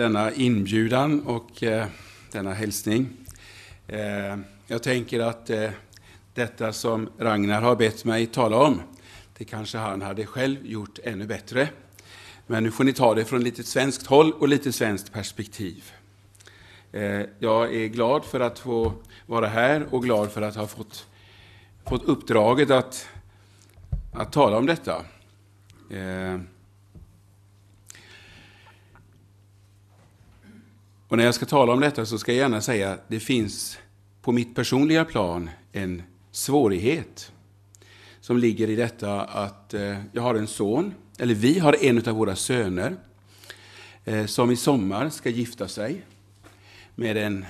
denna inbjudan och eh, denna hälsning. Eh, jag tänker att eh, detta som Ragnar har bett mig tala om, det kanske han hade själv gjort ännu bättre. Men nu får ni ta det från lite svenskt håll och lite svenskt perspektiv. Eh, jag är glad för att få vara här och glad för att ha fått, fått uppdraget att, att tala om detta. Eh, Och när jag ska tala om detta så ska jag gärna säga att det finns på mitt personliga plan en svårighet som ligger i detta att eh, jag har en son, eller vi har en av våra söner, eh, som i sommar ska gifta sig med en,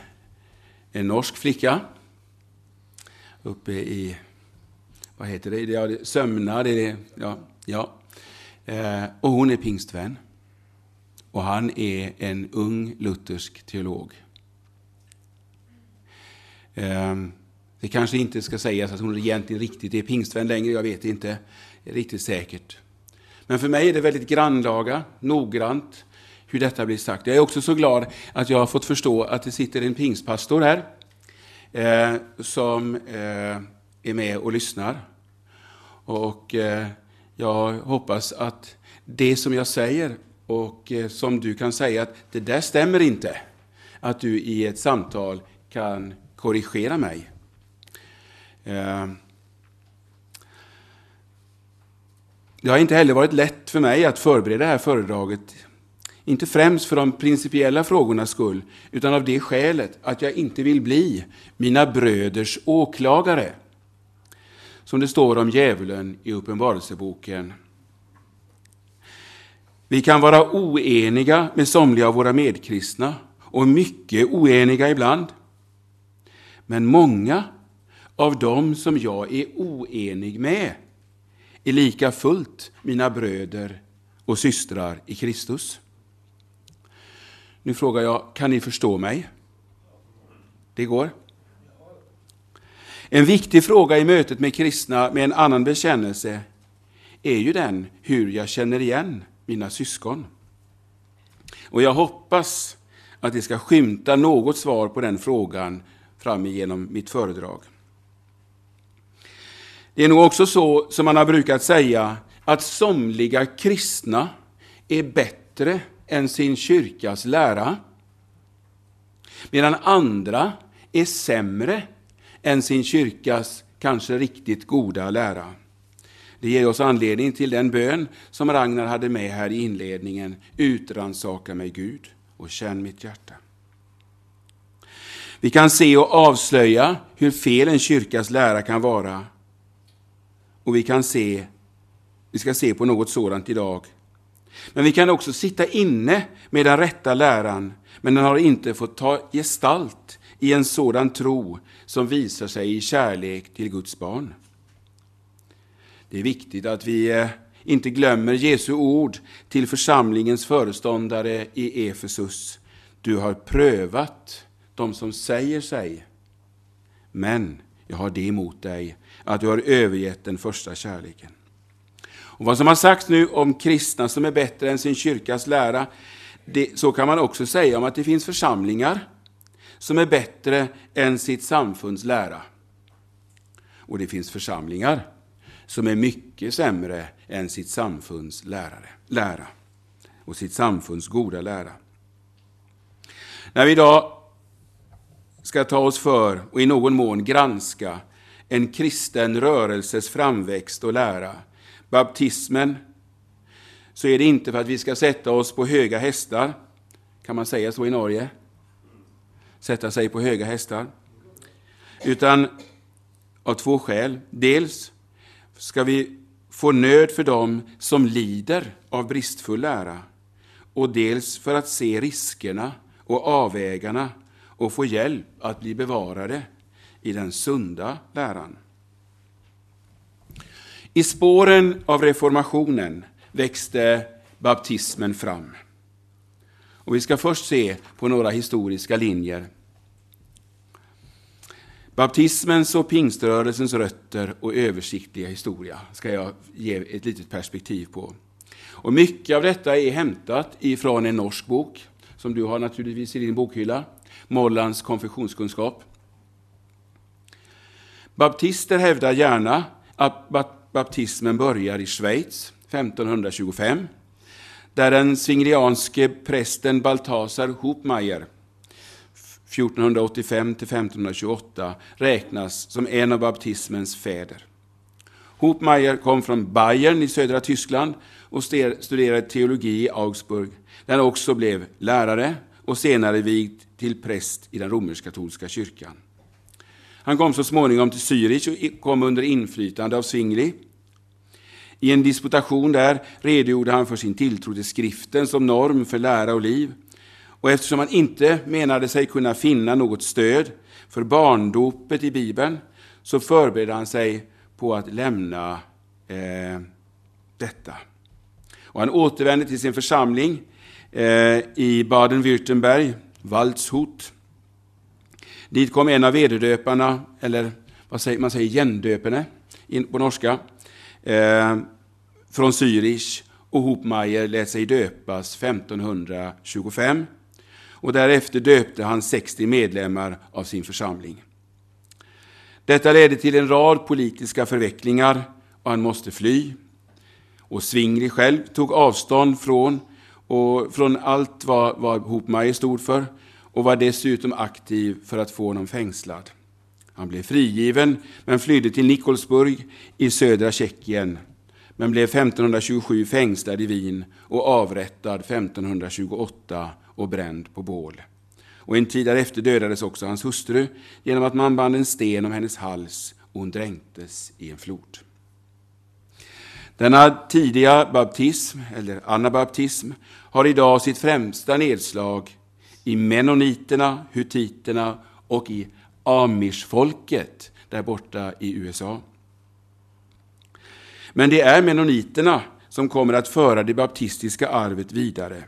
en norsk flicka uppe i, vad heter det, ja, Sömna, det är, ja, ja. Eh, och hon är pingstvän. Och han är en ung luthersk teolog. Ehm, det kanske inte ska sägas att hon egentligen riktigt är pingstvän längre, jag vet inte riktigt säkert. Men för mig är det väldigt grannlaga, noggrant, hur detta blir sagt. Jag är också så glad att jag har fått förstå att det sitter en pingstpastor här, eh, som eh, är med och lyssnar. Och eh, jag hoppas att det som jag säger och eh, som du kan säga att det där stämmer inte. Att du i ett samtal kan korrigera mig. Eh, det har inte heller varit lätt för mig att förbereda det här föredraget. Inte främst för de principiella frågornas skull, utan av det skälet att jag inte vill bli mina bröders åklagare. Som det står om djävulen i Uppenbarelseboken vi kan vara oeniga med somliga av våra medkristna och mycket oeniga ibland. Men många av dem som jag är oenig med är lika fullt mina bröder och systrar i Kristus. Nu frågar jag, kan ni förstå mig? Det går. En viktig fråga i mötet med kristna med en annan bekännelse är ju den hur jag känner igen mina syskon. Och jag hoppas att det ska skymta något svar på den frågan fram igenom mitt föredrag. Det är nog också så som man har brukat säga att somliga kristna är bättre än sin kyrkas lära, medan andra är sämre än sin kyrkas kanske riktigt goda lära. Det ger oss anledning till den bön som Ragnar hade med här i inledningen. Utransaka mig Gud och känn mitt hjärta. Vi kan se och avslöja hur fel en kyrkas lära kan vara. Och vi kan se, vi ska se på något sådant idag. Men vi kan också sitta inne med den rätta läran, men den har inte fått ta gestalt i en sådan tro som visar sig i kärlek till Guds barn. Det är viktigt att vi eh, inte glömmer Jesu ord till församlingens föreståndare i Efesus. Du har prövat de som säger sig, men jag har det emot dig att du har övergett den första kärleken. Och Vad som har sagts nu om kristna som är bättre än sin kyrkas lära, det, så kan man också säga om att det finns församlingar som är bättre än sitt samfunds lära. Och det finns församlingar som är mycket sämre än sitt samfunds lärare, lära och sitt samfunds goda lära. När vi idag ska ta oss för och i någon mån granska en kristen rörelses framväxt och lära, baptismen, så är det inte för att vi ska sätta oss på höga hästar. Kan man säga så i Norge? Sätta sig på höga hästar. Utan av två skäl. Dels ska vi få nöd för dem som lider av bristfull lära och dels för att se riskerna och avvägarna och få hjälp att bli bevarade i den sunda läran. I spåren av reformationen växte baptismen fram. Och vi ska först se på några historiska linjer Baptismens och pingströrelsens rötter och översiktliga historia ska jag ge ett litet perspektiv på. Och mycket av detta är hämtat ifrån en norsk bok som du har naturligtvis i din bokhylla, Mollands konfessionskunskap. Baptister hävdar gärna att baptismen börjar i Schweiz 1525, där den svingrianske prästen Balthasar Hopmeier 1485 till 1528 räknas som en av baptismens fäder. Hopmeier kom från Bayern i södra Tyskland och studerade teologi i Augsburg, där han också blev lärare och senare vigd till präst i den romersk-katolska kyrkan. Han kom så småningom till Zürich och kom under inflytande av Zwingli. I en disputation där redogjorde han för sin tilltro till skriften som norm för lära och liv. Och eftersom han inte menade sig kunna finna något stöd för barndopet i Bibeln så förberedde han sig på att lämna eh, detta. Och han återvände till sin församling eh, i Baden-Württemberg, Waldshut. Dit kom en av vederdöparna, eller vad säger man säger, gendöpene på norska, eh, från Zürich och Hopmeier lät sig döpas 1525. Och därefter döpte han 60 medlemmar av sin församling. Detta ledde till en rad politiska förvecklingar och han måste fly. Och Zwingli själv tog avstånd från, och, från allt vad, vad Hopmeier stod för och var dessutom aktiv för att få honom fängslad. Han blev frigiven men flydde till Nikolsburg i södra Tjeckien men blev 1527 fängslad i Wien och avrättad 1528 och bränd på bål. Och en tid därefter dödades också hans hustru genom att man band en sten om hennes hals och hon dränktes i en flod. Denna tidiga baptism, eller anabaptism, har idag sitt främsta nedslag i menoniterna, hutiterna och i amishfolket där borta i USA. Men det är menoniterna som kommer att föra det baptistiska arvet vidare.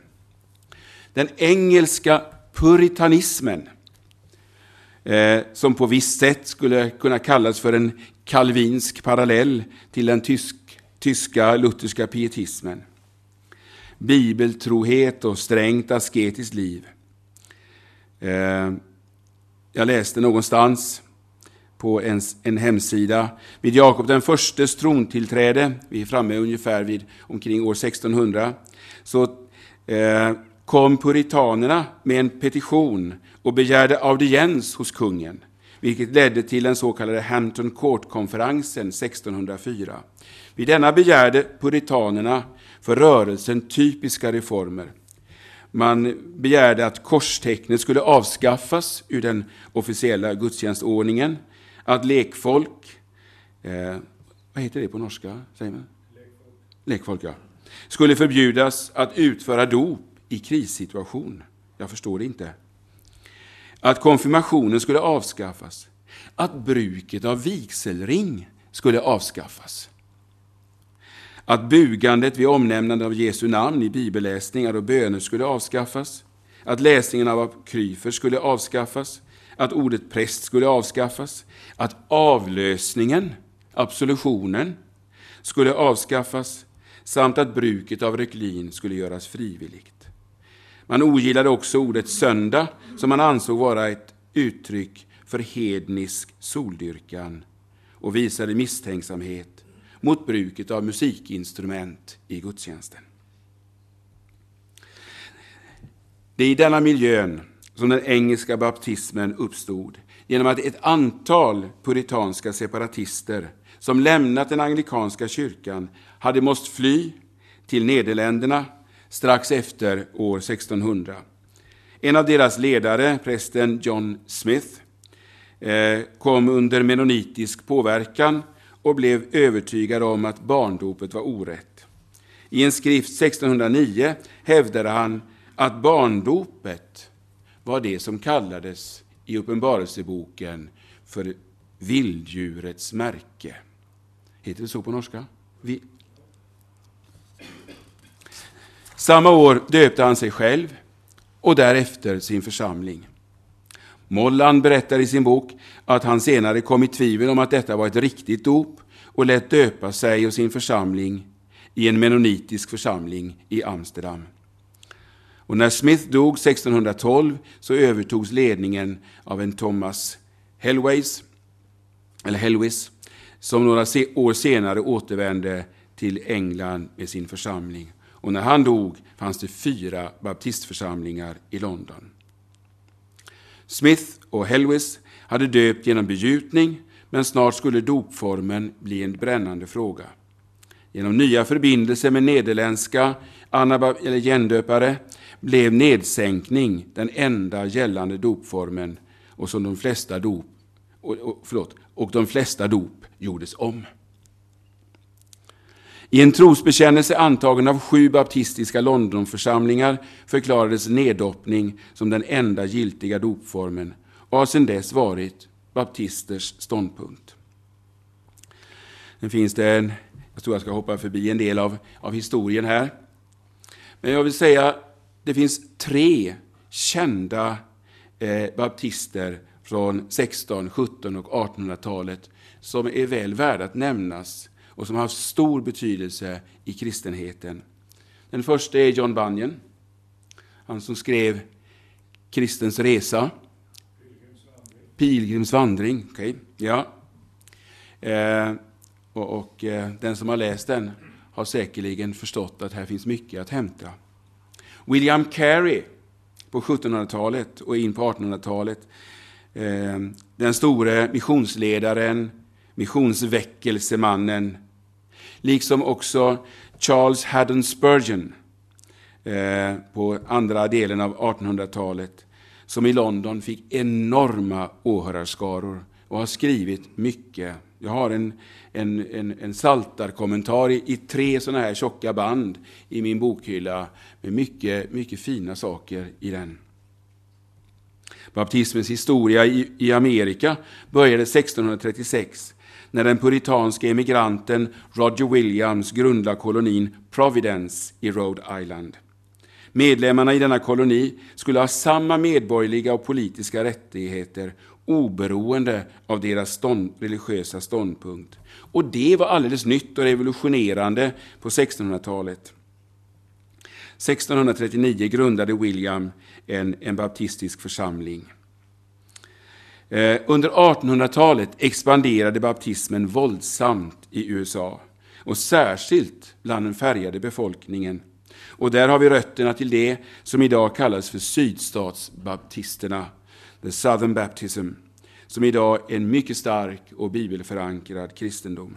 Den engelska puritanismen, eh, som på visst sätt skulle kunna kallas för en kalvinsk parallell till den tysk, tyska lutherska pietismen. Bibeltrohet och strängt asketiskt liv. Eh, jag läste någonstans på en, en hemsida. Vid Jakob den förstes trontillträde, vi är framme ungefär vid omkring år 1600, så eh, kom puritanerna med en petition och begärde audiens hos kungen, vilket ledde till den så kallade Hampton Court-konferensen 1604. Vid denna begärde puritanerna för rörelsen typiska reformer. Man begärde att korstecknet skulle avskaffas ur den officiella gudstjänstordningen, att lekfolk, eh, vad heter det på norska? Säger man? Lekfolk. lekfolk ja. skulle förbjudas att utföra dop i krissituation. Jag förstår det inte. Att konfirmationen skulle avskaffas. Att bruket av vigselring skulle avskaffas. Att bugandet vid omnämnande av Jesu namn i bibelläsningar och böner skulle avskaffas. Att läsningen av apokryfer skulle avskaffas. Att ordet präst skulle avskaffas. Att avlösningen, absolutionen, skulle avskaffas samt att bruket av reklin skulle göras frivilligt. Man ogillade också ordet söndag, som man ansåg vara ett uttryck för hednisk soldyrkan och visade misstänksamhet mot bruket av musikinstrument i gudstjänsten. Det är i denna miljön som den engelska baptismen uppstod genom att ett antal puritanska separatister som lämnat den anglikanska kyrkan hade måst fly till Nederländerna strax efter år 1600. En av deras ledare, prästen John Smith, eh, kom under menonitisk påverkan och blev övertygad om att barndopet var orätt. I en skrift 1609 hävdade han att barndopet var det som kallades i Uppenbarelseboken för vilddjurets märke. Heter det så på norska? Samma år döpte han sig själv och därefter sin församling. Mollan berättar i sin bok att han senare kom i tvivel om att detta var ett riktigt dop och lät döpa sig och sin församling i en menonitisk församling i Amsterdam. Och när Smith dog 1612 så övertogs ledningen av en Thomas Helways, eller Helwis, som några år senare återvände till England med sin församling. Och när han dog fanns det fyra baptistförsamlingar i London. Smith och Helwis hade döpt genom begjutning, men snart skulle dopformen bli en brännande fråga. Genom nya förbindelser med nederländska eller gendöpare blev nedsänkning den enda gällande dopformen och, som de flesta dop, och, och, förlåt, och de flesta dop gjordes om. I en trosbekännelse antagen av sju baptistiska Londonförsamlingar förklarades neddoppning som den enda giltiga dopformen och har sedan dess varit baptisters ståndpunkt. Sen finns det en, jag tror jag ska hoppa förbi en del av, av historien här. Men jag vill säga, det finns tre kända eh, baptister från 16, 17 och 1800-talet som är väl värda att nämnas och som har haft stor betydelse i kristenheten. Den första är John Bunyan, han som skrev Kristens resa. Pilgrims vandring. Okay. Ja. Eh, och, och eh, den som har läst den har säkerligen förstått att här finns mycket att hämta. William Carey på 1700-talet och in på 1800-talet. Eh, den store missionsledaren, missionsväckelsemannen, liksom också Charles Haddon Spurgeon eh, på andra delen av 1800-talet, som i London fick enorma åhörarskaror och har skrivit mycket. Jag har en, en, en, en saltarkommentar i, i tre sådana här tjocka band i min bokhylla med mycket, mycket fina saker i den. Baptismens historia i, i Amerika började 1636 när den puritanske emigranten Roger Williams grundlade kolonin Providence i Rhode Island. Medlemmarna i denna koloni skulle ha samma medborgerliga och politiska rättigheter oberoende av deras stånd, religiösa ståndpunkt. Och det var alldeles nytt och revolutionerande på 1600-talet. 1639 grundade William en, en baptistisk församling. Eh, under 1800-talet expanderade baptismen våldsamt i USA och särskilt bland den färgade befolkningen. Och där har vi rötterna till det som idag kallas för sydstatsbaptisterna, the Southern Baptism, som idag är en mycket stark och bibelförankrad kristendom.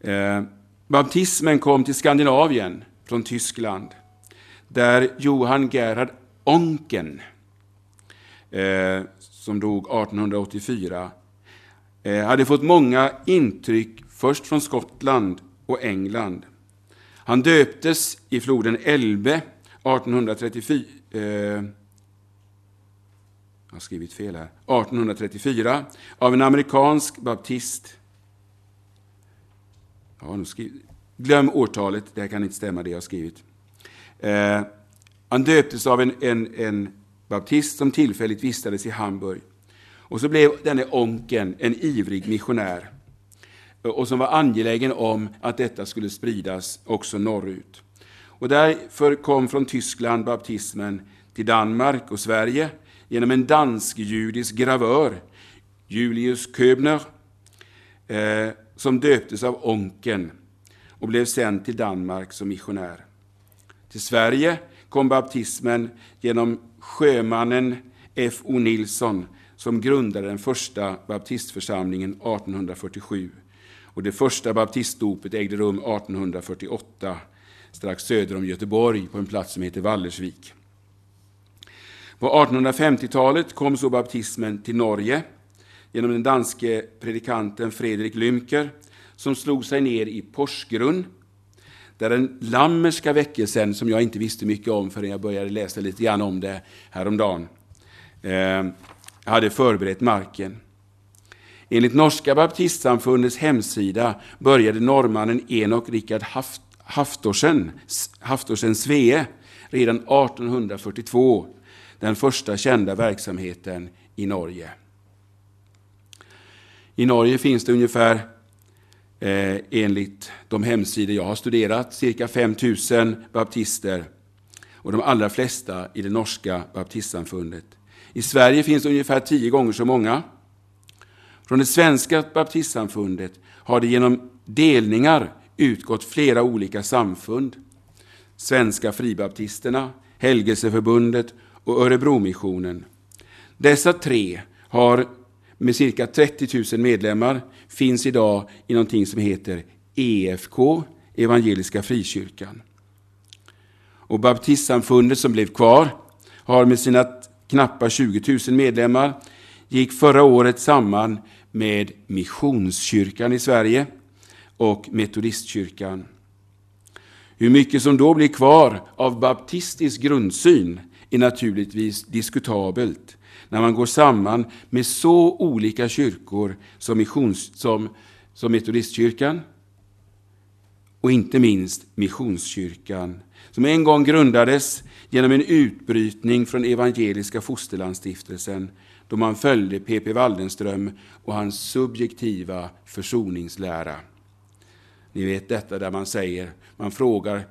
Eh, baptismen kom till Skandinavien från Tyskland, där Johan Gerhard Onken eh, som dog 1884, eh, hade fått många intryck först från Skottland och England. Han döptes i floden Elbe 1834. Eh, jag har skrivit fel här. 1834 av en amerikansk baptist. Ja, skrivit. Glöm årtalet, det här kan inte stämma det jag har skrivit. Eh, han döptes av en, en, en baptist som tillfälligt vistades i Hamburg. Och så blev denne onken en ivrig missionär och som var angelägen om att detta skulle spridas också norrut. Och därför kom från Tyskland baptismen till Danmark och Sverige genom en dansk-judisk gravör, Julius Köbner, eh, som döptes av onken och blev sänd till Danmark som missionär. Till Sverige kom baptismen genom sjömannen F. O. Nilsson som grundade den första baptistförsamlingen 1847. Och det första baptistdopet ägde rum 1848 strax söder om Göteborg på en plats som heter Vallersvik. På 1850-talet kom så baptismen till Norge genom den danske predikanten Fredrik Lymker som slog sig ner i Porsgrunn där den lammerska väckelsen, som jag inte visste mycket om förrän jag började läsa lite grann om det häromdagen, eh, hade förberett marken. Enligt Norska baptistsamfundets hemsida började norrmannen Enok Richard Haft, Haftorsen, Haftorsen Svee redan 1842 den första kända verksamheten i Norge. I Norge finns det ungefär eh, enligt de hemsidor jag har studerat, cirka 5 000 baptister. och de allra flesta i det norska baptistsamfundet. I Sverige finns ungefär tio gånger så många. Från det svenska baptistsamfundet har det genom delningar utgått flera olika samfund. Svenska fribaptisterna, Helgelseförbundet och Örebromissionen. Dessa tre har med cirka 30 000 medlemmar finns idag i någonting som heter EFK, Evangeliska Frikyrkan. Och baptistsamfundet som blev kvar har med sina knappa 20 000 medlemmar gick förra året samman med Missionskyrkan i Sverige och Metodistkyrkan. Hur mycket som då blir kvar av baptistisk grundsyn är naturligtvis diskutabelt när man går samman med så olika kyrkor som, missions, som, som Metodistkyrkan och inte minst Missionskyrkan som en gång grundades genom en utbrytning från Evangeliska Fosterlandsstiftelsen då man följde P.P. Waldenström och hans subjektiva försoningslära. Ni vet detta där man säger, man frågar,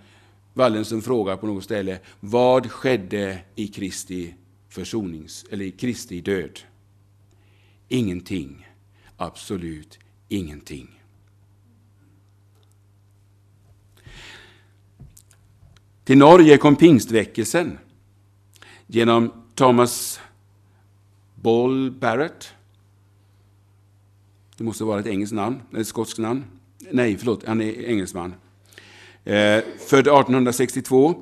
Wallenström frågar på något ställe, vad skedde i Kristi försonings, eller i Kristi död? Ingenting. Absolut ingenting. Till Norge kom pingstväckelsen genom Thomas Ball Barrett. Det måste vara ett engelskt namn, eller ett skotskt namn. Nej, förlåt, han är engelsman. Eh, född 1862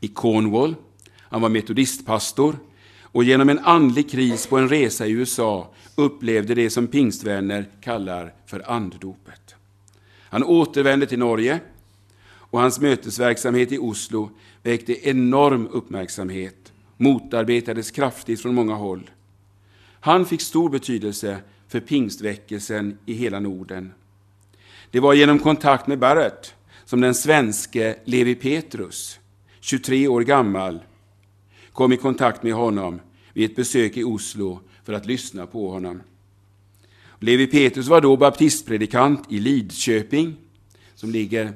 i Cornwall. Han var metodistpastor och genom en andlig kris på en resa i USA upplevde det som pingstvänner kallar för anddopet. Han återvände till Norge och hans mötesverksamhet i Oslo väckte enorm uppmärksamhet, motarbetades kraftigt från många håll. Han fick stor betydelse för pingstväckelsen i hela Norden. Det var genom kontakt med Barrett som den svenske Levi Petrus, 23 år gammal, kom i kontakt med honom vid ett besök i Oslo för att lyssna på honom. Levi Petrus var då baptistpredikant i Lidköping, som ligger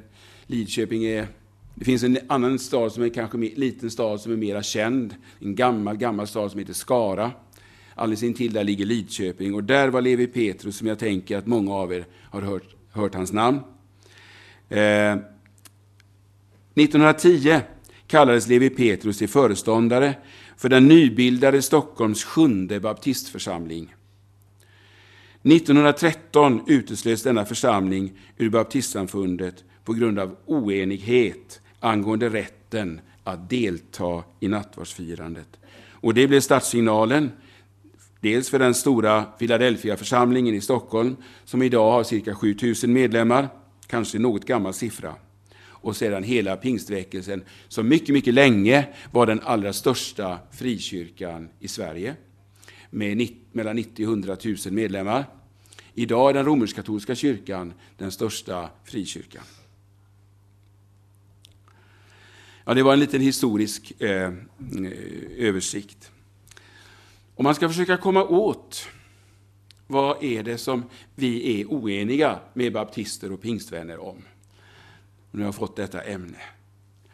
Lidköping är det finns en annan stad som är kanske en liten stad som är mera känd. En gammal, gammal stad som heter Skara. Alldeles intill där ligger Lidköping och där var Levi Petrus som jag tänker att många av er har hört, hört hans namn. Eh, 1910 kallades Levi Petrus till föreståndare för den nybildade Stockholms sjunde baptistförsamling. 1913 uteslöts denna församling ur baptistsamfundet på grund av oenighet angående rätten att delta i nattvardsfirandet. Och det blev startsignalen, dels för den stora Philadelphia-församlingen i Stockholm, som idag har cirka 7000 medlemmar, kanske något gammal siffra. Och sedan hela pingstväckelsen, som mycket, mycket länge var den allra största frikyrkan i Sverige, med mellan 90 och 100 000 medlemmar. Idag är den romersk-katolska kyrkan den största frikyrkan. Ja, det var en liten historisk eh, eh översikt. Om man ska försöka komma åt vad är det som vi är oeniga med baptister och pingstvänner om? Nu har jag fått detta ämne.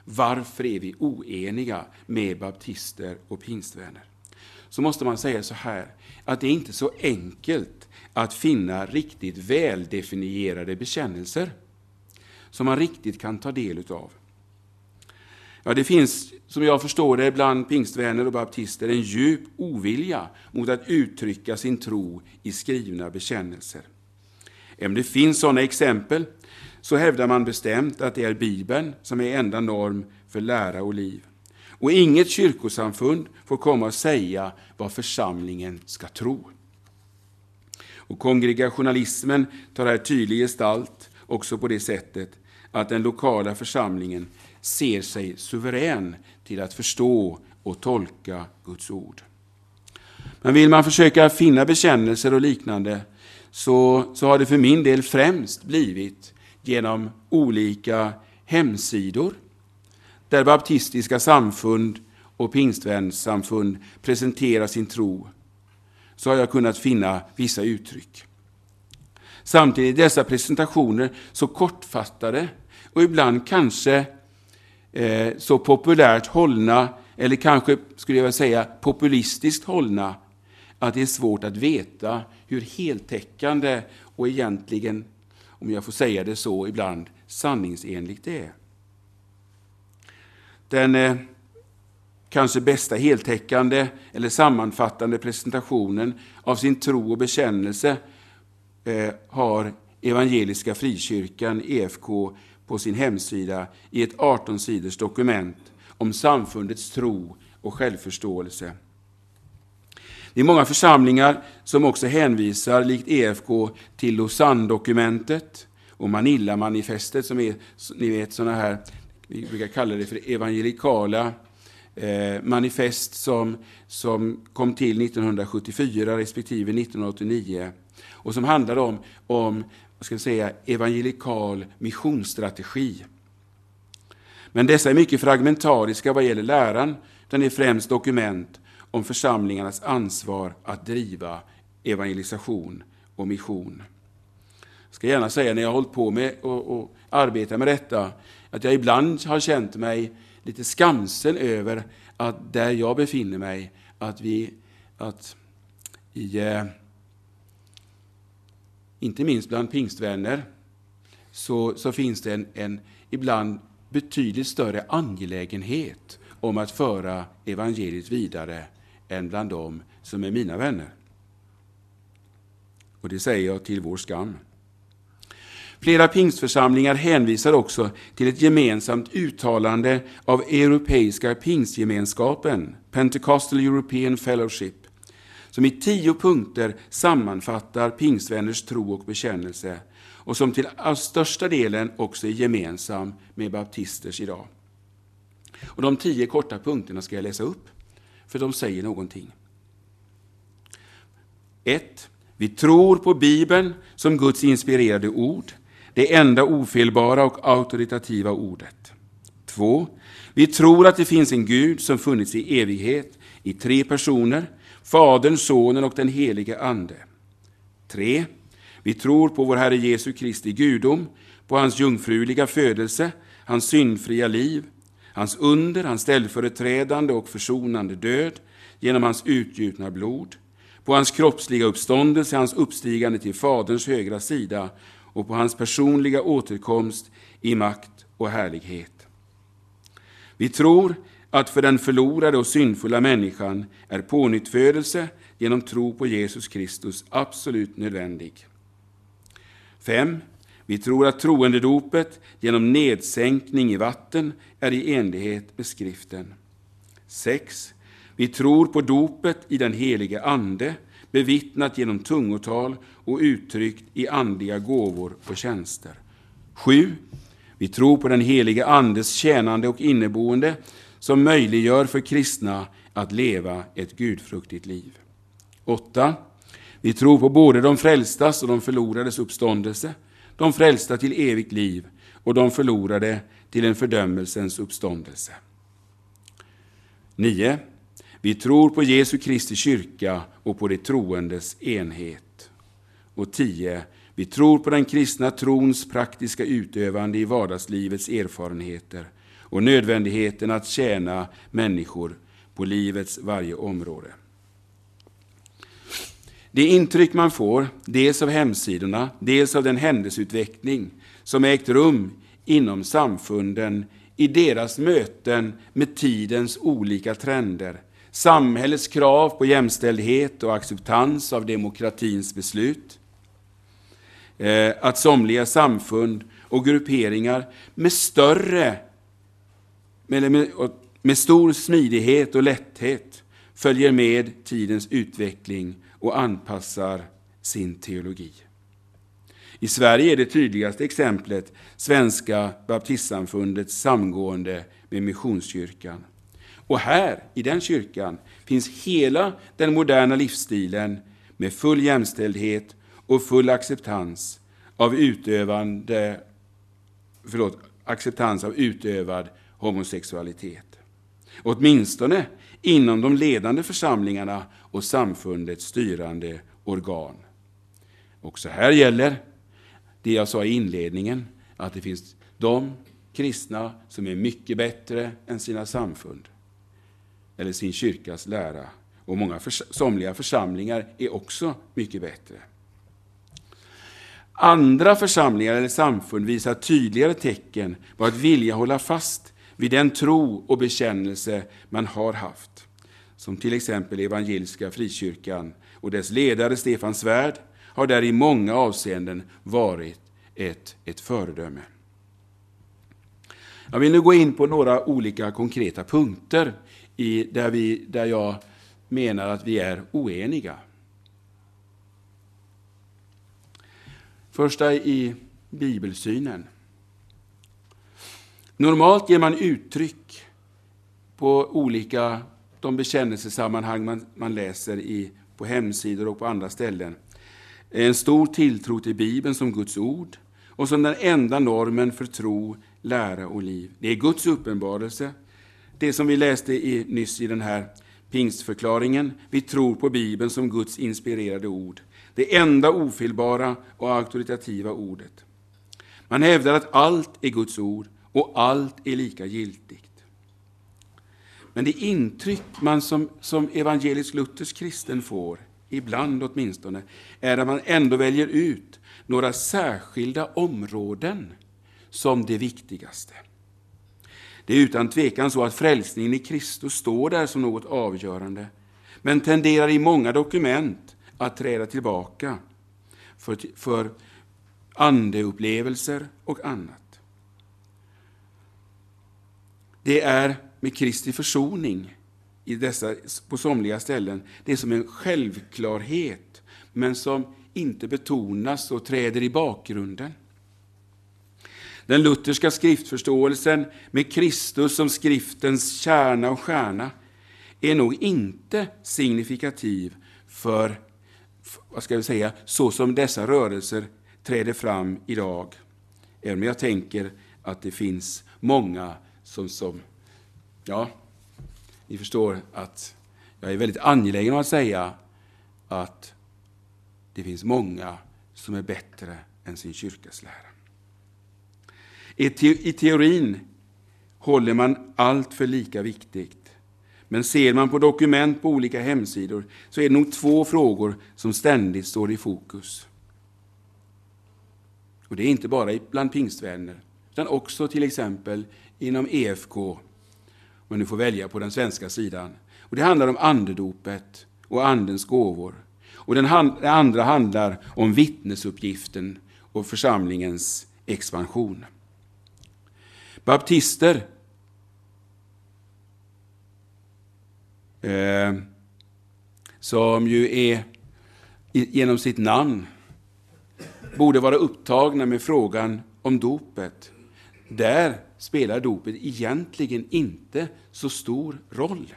Varför är vi oeniga med baptister och pingstvänner? Så måste man säga så här, att det är inte så enkelt att finna riktigt väldefinierade bekännelser som man riktigt kan ta del utav. Ja, det finns, som jag förstår det, bland pingstvänner och baptister en djup ovilja mot att uttrycka sin tro i skrivna bekännelser. Även om det finns sådana exempel så hävdar man bestämt att det är Bibeln som är enda norm för lära och liv. Och inget kyrkosamfund får komma och säga vad församlingen ska tro. Och kongregationalismen tar här tydlig gestalt också på det sättet att den lokala församlingen ser sig suverän till att förstå och tolka Guds ord. Men vill man försöka finna bekännelser och liknande så, så har det för min del främst blivit genom olika hemsidor där baptistiska samfund och pingstvänsamfund presenterar sin tro så har jag kunnat finna vissa uttryck. Samtidigt är dessa presentationer så kortfattade och ibland kanske eh, så populärt hållna, eller kanske skulle jag vilja säga populistiskt hållna, att det är svårt att veta hur heltäckande och egentligen, om jag får säga det så ibland, sanningsenligt det är. Den eh, kanske bästa heltäckande eller sammanfattande presentationen av sin tro och bekännelse eh, har Evangeliska Frikyrkan, EFK, på sin hemsida i ett 18 sidors dokument om samfundets tro och självförståelse. Det är många församlingar som också hänvisar, likt EFK, till Lausanne-dokumentet och Manila-manifestet som är, ni vet, sådana här, vi brukar kalla det för evangelikala eh, manifest som, som kom till 1974 respektive 1989 och som handlar om, om ska säga, evangelikal missionsstrategi. Men dessa är mycket fragmentariska vad gäller läran, utan är främst dokument om församlingarnas ansvar att driva evangelisation och mission. Jag ska gärna säga när jag har hållit på med och, och arbetat med detta, att jag ibland har känt mig lite skamsen över att där jag befinner mig, att vi, att i, eh, inte minst bland pingstvänner, så, så finns det en, en ibland betydligt större angelägenhet om att föra evangeliet vidare än bland dem som är mina vänner. Och det säger jag till vår skam. Flera pingstförsamlingar hänvisar också till ett gemensamt uttalande av Europeiska pingstgemenskapen, Pentecostal European Fellowship, som i tio punkter sammanfattar pingstvänners tro och bekännelse och som till största delen också är gemensam med baptisters idag. Och de tio korta punkterna ska jag läsa upp, för de säger någonting. 1. Vi tror på Bibeln som Guds inspirerade ord det enda ofelbara och auktoritativa ordet. 2. Vi tror att det finns en Gud som funnits i evighet i tre personer, Fadern, Sonen och den helige Ande. 3. Vi tror på vår Herre Jesu Kristi gudom, på hans jungfruliga födelse, hans syndfria liv, hans under, hans ställföreträdande och försonande död genom hans utgjutna blod, på hans kroppsliga uppståndelse, hans uppstigande till Faderns högra sida och på hans personliga återkomst i makt och härlighet. Vi tror att för den förlorade och syndfulla människan är pånyttfödelse genom tro på Jesus Kristus absolut nödvändig. 5. Vi tror att troendedopet genom nedsänkning i vatten är i enlighet med skriften. 6. Vi tror på dopet i den helige Ande bevittnat genom tungotal och uttryckt i andliga gåvor och tjänster. 7. Vi tror på den helige Andes tjänande och inneboende som möjliggör för kristna att leva ett gudfruktigt liv. 8. Vi tror på både de frälstas och de förlorades uppståndelse, de frälsta till evigt liv och de förlorade till en fördömelsens uppståndelse. 9. Vi tror på Jesu Kristi kyrka och på de troendes enhet. Och 10. Vi tror på den kristna trons praktiska utövande i vardagslivets erfarenheter och nödvändigheten att tjäna människor på livets varje område. Det intryck man får, dels av hemsidorna, dels av den händelseutveckling som ägt rum inom samfunden i deras möten med tidens olika trender, samhällets krav på jämställdhet och acceptans av demokratins beslut. Eh, att somliga samfund och grupperingar med större, med, med stor smidighet och lätthet följer med tidens utveckling och anpassar sin teologi. I Sverige är det tydligaste exemplet Svenska baptistsamfundets samgående med Missionskyrkan. Och här, i den kyrkan, finns hela den moderna livsstilen med full jämställdhet och full acceptans av utövande, förlåt, acceptans av utövad homosexualitet. Åtminstone inom de ledande församlingarna och samfundets styrande organ. Också här gäller det jag sa i inledningen, att det finns de kristna som är mycket bättre än sina samfund eller sin kyrkas lära. Och många förs somliga församlingar är också mycket bättre. Andra församlingar eller samfund visar tydligare tecken på att vilja hålla fast vid den tro och bekännelse man har haft. Som till exempel Evangeliska Frikyrkan och dess ledare Stefan Svärd har där i många avseenden varit ett, ett föredöme. Jag vill nu gå in på några olika konkreta punkter i, där, vi, där jag menar att vi är oeniga. Första i bibelsynen. Normalt ger man uttryck på olika de bekännelsesammanhang man, man läser i, på hemsidor och på andra ställen. En stor tilltro till Bibeln som Guds ord och som den enda normen för tro, lära och liv. Det är Guds uppenbarelse. Det som vi läste i, nyss i den här pingstförklaringen. Vi tror på Bibeln som Guds inspirerade ord. Det enda ofelbara och auktoritativa ordet. Man hävdar att allt är Guds ord och allt är lika giltigt. Men det intryck man som, som evangelisk-luthersk kristen får, ibland åtminstone, är att man ändå väljer ut några särskilda områden som det viktigaste. Det är utan tvekan så att frälsningen i Kristus står där som något avgörande, men tenderar i många dokument att träda tillbaka för, för andeupplevelser och annat. Det är med Kristi försoning i dessa, på somliga ställen, det är som en självklarhet, men som inte betonas och träder i bakgrunden. Den lutherska skriftförståelsen med Kristus som skriftens kärna och stjärna är nog inte signifikativ för, vad ska jag säga, så som dessa rörelser träder fram idag. Även om jag tänker att det finns många som, som ja, ni förstår att jag är väldigt angelägen om att säga att det finns många som är bättre än sin kyrkas lära. I teorin håller man allt för lika viktigt. Men ser man på dokument på olika hemsidor så är det nog två frågor som ständigt står i fokus. Och det är inte bara bland pingstvänner, utan också till exempel inom EFK, om man nu får välja på den svenska sidan. Och Det handlar om andedopet och andens gåvor. Och den, andra handlar om vittnesuppgiften och församlingens expansion. Baptister eh, som ju är genom sitt namn borde vara upptagna med frågan om dopet. Där spelar dopet egentligen inte så stor roll.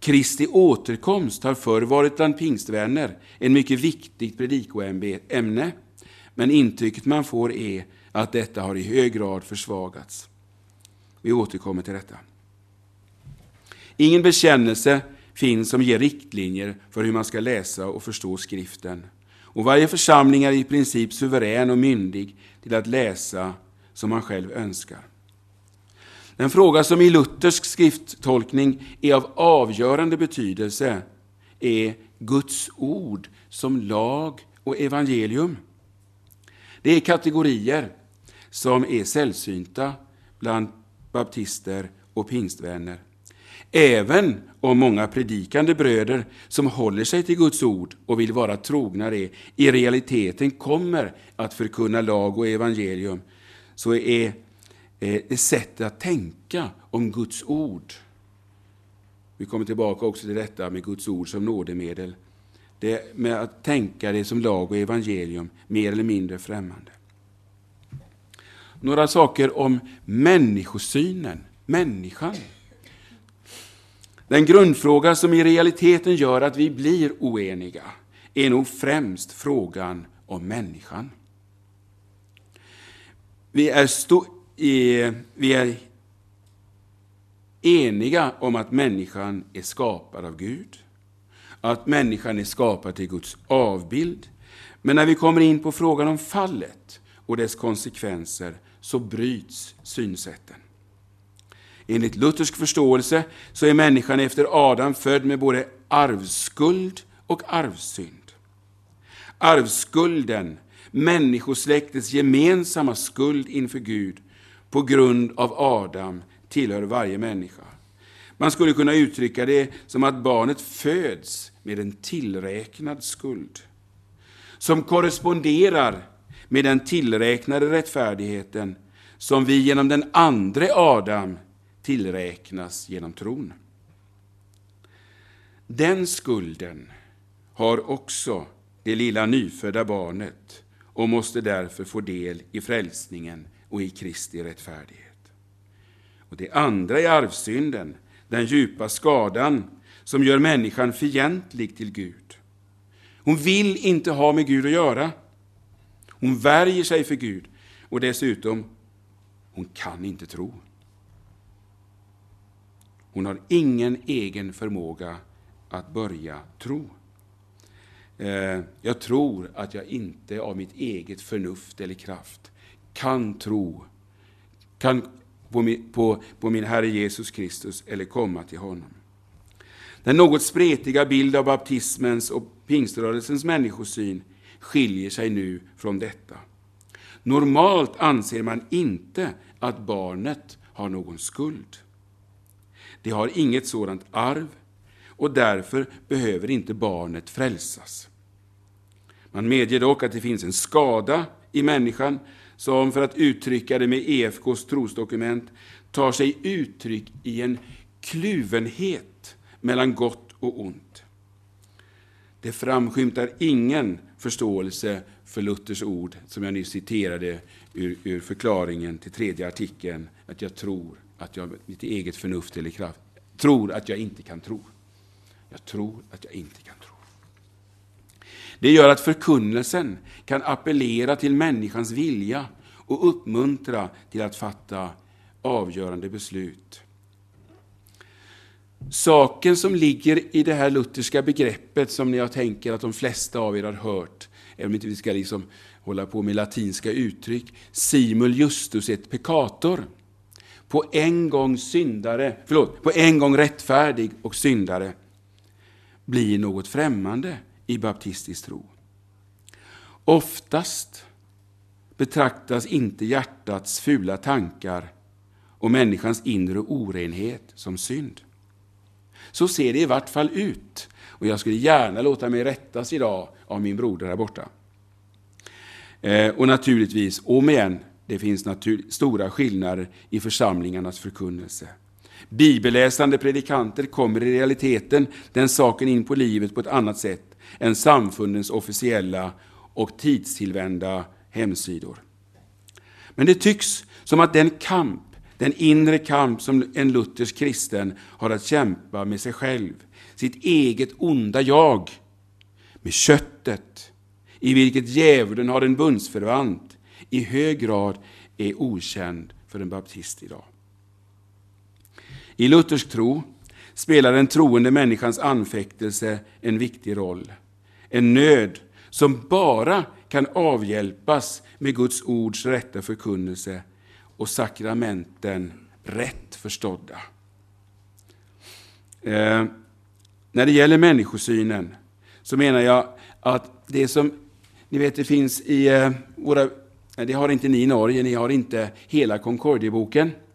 Kristi återkomst har förr varit bland pingstvänner en mycket viktigt predikoämne, men intrycket man får är att detta har i hög grad försvagats. Vi återkommer till detta. Ingen bekännelse finns som ger riktlinjer för hur man ska läsa och förstå skriften. Och varje församling är i princip suverän och myndig till att läsa som man själv önskar. Den fråga som i luthersk skrifttolkning är av avgörande betydelse är Guds ord som lag och evangelium. Det är kategorier som är sällsynta bland baptister och pingstvänner. Även om många predikande bröder som håller sig till Guds ord och vill vara trogna det, i realiteten kommer att förkunna lag och evangelium, så är eh, det sättet att tänka om Guds ord. Vi kommer tillbaka också till detta med Guds ord som nådemedel. Det med att tänka det som lag och evangelium mer eller mindre främmande. Några saker om människosynen, människan. Den grundfråga som i realiteten gör att vi blir oeniga är nog främst frågan om människan. Vi är, vi är eniga om att människan är skapad av Gud, att människan är skapad till Guds avbild. Men när vi kommer in på frågan om fallet och dess konsekvenser så bryts synsätten. Enligt luthersk förståelse så är människan efter Adam född med både arvsskuld och arvsynd. Arvsskulden människosläktets gemensamma skuld inför Gud på grund av Adam, tillhör varje människa. Man skulle kunna uttrycka det som att barnet föds med en tillräknad skuld, som korresponderar med den tillräknade rättfärdigheten som vi genom den andre Adam tillräknas genom tron. Den skulden har också det lilla nyfödda barnet och måste därför få del i frälsningen och i Kristi rättfärdighet. Och det andra är arvsynden, den djupa skadan som gör människan fientlig till Gud. Hon vill inte ha med Gud att göra. Hon värjer sig för Gud och dessutom, hon kan inte tro. Hon har ingen egen förmåga att börja tro. Eh, jag tror att jag inte av mitt eget förnuft eller kraft kan tro kan på min, på, på min Herre Jesus Kristus eller komma till honom. Den något spretiga bild av baptismens och pingströrelsens människosyn skiljer sig nu från detta. Normalt anser man inte att barnet har någon skuld. Det har inget sådant arv och därför behöver inte barnet frälsas. Man medger dock att det finns en skada i människan som, för att uttrycka det med EFKs trosdokument, tar sig uttryck i en kluvenhet mellan gott och ont. Det framskymtar ingen förståelse för Luthers ord, som jag nyss citerade ur, ur förklaringen till tredje artikeln, att jag tror att jag mitt eget förnuft eller kraft, tror att jag inte kan tro. Jag tror att jag inte kan tro. Det gör att förkunnelsen kan appellera till människans vilja och uppmuntra till att fatta avgörande beslut. Saken som ligger i det här lutherska begreppet som jag tänker att de flesta av er har hört, även om inte vi ska liksom hålla på med latinska uttryck, simul justus et peccator. På en gång syndare, förlåt, på en gång rättfärdig och syndare blir något främmande i baptistisk tro. Oftast betraktas inte hjärtats fula tankar och människans inre orenhet som synd. Så ser det i vart fall ut. Och jag skulle gärna låta mig rättas idag av min broder här borta. Eh, och naturligtvis, om igen, det finns stora skillnader i församlingarnas förkunnelse. Bibelläsande predikanter kommer i realiteten den saken in på livet på ett annat sätt än samfundens officiella och tidstillvända hemsidor. Men det tycks som att den kamp, den inre kamp som en luthersk kristen har att kämpa med sig själv, sitt eget onda jag, med köttet, i vilket djävulen har en bundsförvant, i hög grad är okänd för en baptist idag. I luthersk tro spelar den troende människans anfäktelse en viktig roll. En nöd som bara kan avhjälpas med Guds ords rätta förkunnelse och sakramenten rätt förstådda. Eh, när det gäller människosynen så menar jag att det som, ni vet det finns i eh, våra, det har inte ni i Norge, ni har inte hela Concordieboken, boken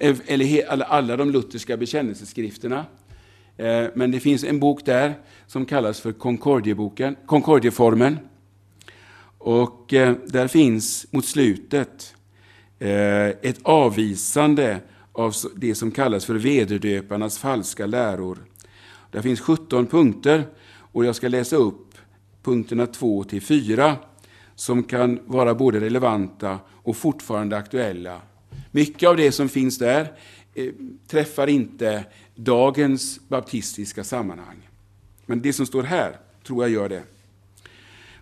eller alla, de lutherska bekännelseskrifterna. Eh, men det finns en bok där som kallas för Concordieboken, Concordieformen. Och eh, där finns mot slutet eh, ett avvisande av det som kallas för vederdöparnas falska läror. Där finns 17 punkter och jag ska läsa upp punkterna 2 till 4 som kan vara både relevanta och fortfarande aktuella. Mycket av det som finns där eh, träffar inte dagens baptistiska sammanhang. Men det som står här tror jag gör det.